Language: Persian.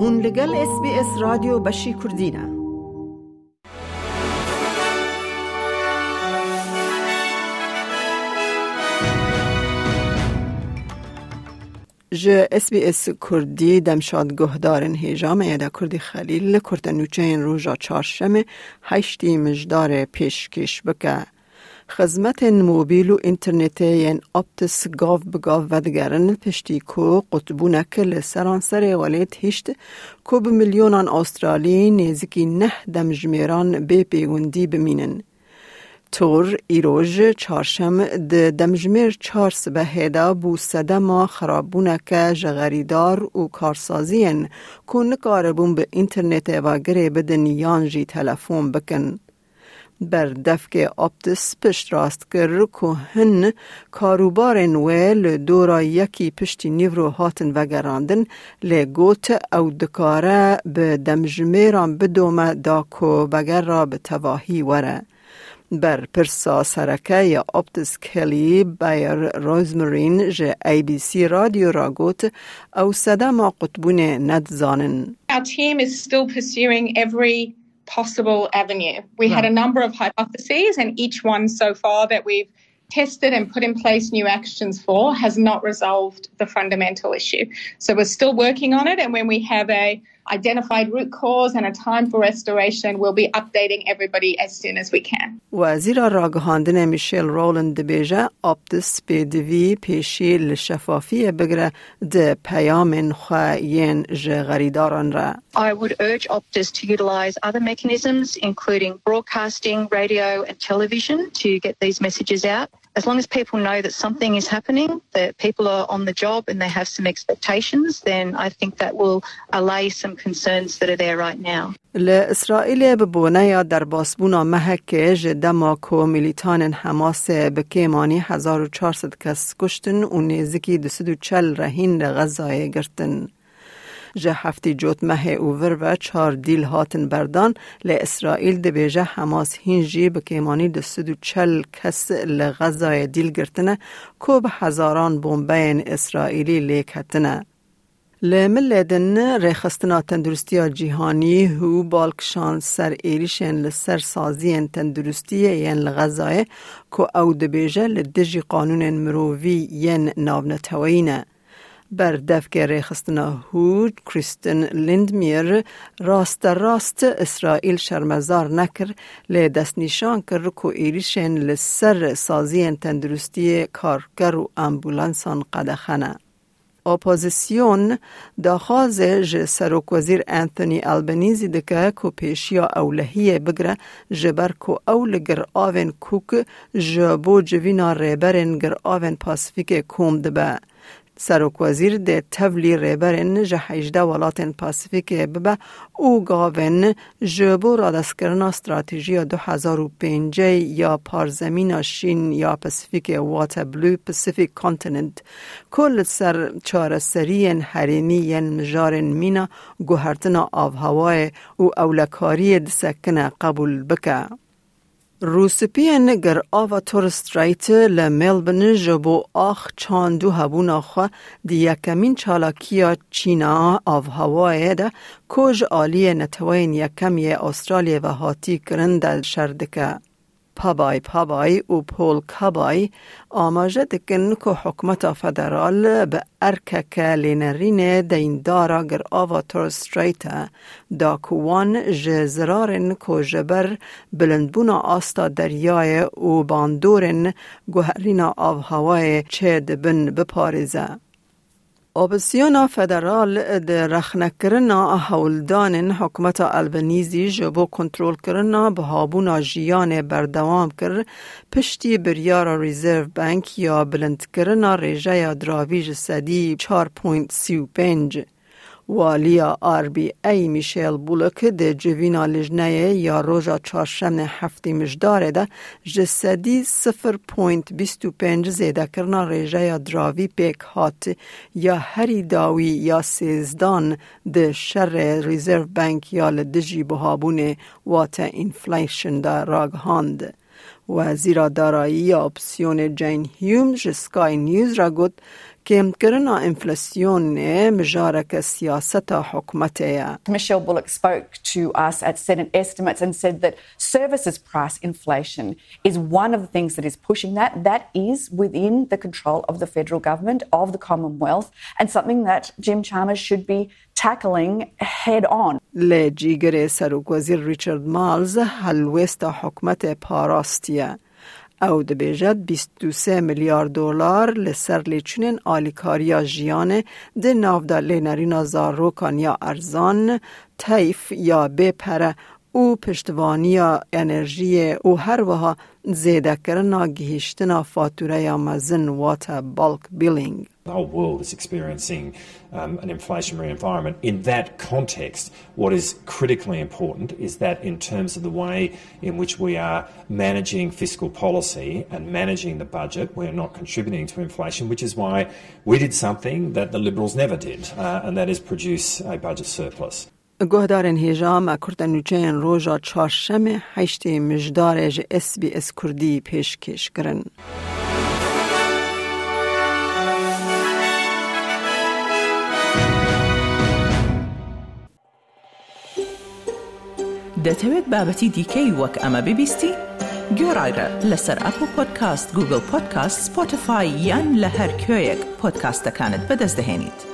هون لگل اس بی اس رادیو بشی کردینه ج اس بی اس کردی دمشاد گهدارن هیجام ایده کردی خلیل کرد نوچه روژا چارشم هشتی مجدار پیشکش بکه. خدمت موبیل و اینترنت ین آپتس گاو بگاو و دگرن پشتی کو قطبونه که لسرانسر ولیت هشت کو به میلیونان آسترالی نیزکی نه دمجمیران به پیوندی بمینن. تور ایروژ چارشم د دمجمیر چار سبه هیدا بو سدما خرابونه که جغریدار و کارسازین که نکاربون به اینترنت و گره بدن یان جی تلفون بکن. بر دفک آپتس پشت راست کر که هن کاروبار نوه دورا یکی پشتی نیورو هاتن و گراندن لگوت او دکاره به دمجمیران بدومه دا که بگر را به تواهی وره. بر پرسا سرکه آپتس کلی بایر روزمرین جه ای بی سی رادیو را گوت او سده ما قطبون ندزانن. Our team is still pursuing every possible avenue. We had a number of hypotheses, and each one so far that we've tested and put in place new actions for has not resolved the fundamental issue. So we're still working on it, and when we have a identified root cause and a time for restoration, we'll be updating everybody as soon as we can. وزیر راگهاندن میشل رولند بیجه آپتس به دوی پیشی لشفافی بگره ده پیام خواهین غریداران را. I would urge Optus to utilise other mechanisms, including broadcasting, radio and television to get these messages out. As long as people know that something is happening, that people are on the job and they have some expectations, then I think that will allay some concerns that are there right now. لإسرائيل ببونه یا در باسبونا مهکه جدما کو میلیتان حماس بکیمانی 1400 کس کشتن و نیزکی 240 رهین غزای گرتن. جه هفتی جوت مه اوور و چار دیل هاتن بردان ل اسرائیل ده بیجه حماس هینجی بکیمانی ده سدو چل کس لغزای دیل گرتنه کو به هزاران بومبین اسرائیلی لیک هتنه. لمل دن رخستنا تندرستی جیهانی هو بالکشان سر ایریشن لسر سازی تندرستی ین لغزای که او دبیجه لدجی قانون مرووی ین نابنتوینه. بر دفک ریخستنا هود کریستن لندمیر راست راست اسرائیل شرمزار نکر لی دست نشان کر کو ایریشن لسر سازی تندرستی کارگر و امبولانسان قدخنه. اپوزیسیون داخواز ج سروک وزیر انتونی البنیزی دکه کو پیشیا اولهیه بگره جبر کو اول گر آوین کوک جبو جوینا ریبرن گر آوین پاسفیک کوم دبه. سروک وزیر ده تولی ریبرن جه هجده ولاتن پاسیفیک ببه او گاون جبو را دست کرنا استراتیجی دو هزار و پینجه یا پارزمین شین یا پاسیفیک وات بلو پاسیفیک کانتیننت کل سر چار سرین ین مجارن مینا گوهرتنا آف هوای او اولکاری دسکنه قبول بکه. روسپین گر آوا تورسترایت لملبن جبو آخ چاندو هبون آخوا دی یکمین چالاکیا چینا آف هوای ده کج آلی نتوین یکمی استرالیا و هاتی کرن در شردکه. پابای پابای و پول کابای آماجه دکن که حکمت فدرال به ارکک لینرین دین دارا گر آوا تورستریتا دا کوان جزرارن که جبر بلندبون آستا دریای و باندورن گوهرین آو هوای چه دبن بپارزه. اپسیونا فدرال د رخنکرنا هولدان حکومت البنیزی جبو کنترل کرنا به هابونا جیان بردوام کر پشتی بریار ریزرو بانک یا بلند کرنا ریجه دراویج سدی 4.35 والیا آر بی ای میشیل بولک ده جوینا لجنه یا روژا چارشم هفتی مجداره ده جسدی سفر پوینت بیستو پنج زیده کرنا ریجه یا دراوی پیک هات یا هری داوی یا سیزدان ده شر ریزرو بانک یا لدجی بهابون وات انفلیشن ده راگهاند. وزیر دارایی اپسیون جین هیوم جسکای نیوز را گفت کم کرنا انفلاسیون مجارک سیاست حکمت Michelle Bullock spoke to us at Senate estimates and said that services price inflation is one of the things that is pushing that. That is within the control of the federal government, of the Commonwealth, and something that Jim Chalmers should be tackling head on. لجیگر سروک وزیر ریچارد مالز هلوست حکمت پاراستیه او دبیجد 23 میلیارد دلار لسر لیچونین آلیکاریا جیان ده نافدا لینرینا زاروکان یا ارزان تیف یا بپره او پشتوانی انرژی او هر وها زیده کرنا گهشتنا فاتوره یا مزن واتا بالک بیلینگ The whole world is experiencing um, an inflationary environment. In that context, what is critically important is that in terms of the way in which we are managing fiscal policy and managing the budget, we're not contributing to inflation, which is why we did something that the Liberals never did, uh, and that is produce a budget surplus. گۆهدارên هێژا me Kurd nûçeyên roja çarşemê heştê mijdarê ji SسBS Kurdî pêşkêş kirin. دەتەوێت بابەتی دیکەی وەک ئەمە ببیستی؟ گۆڕایرە لەسەر ئەپ و پۆدکاست گوگل پۆدکاست سپۆتفاای یان لە هەر کوێیەک پۆدکاستەکانت بەدەستدەێنیت.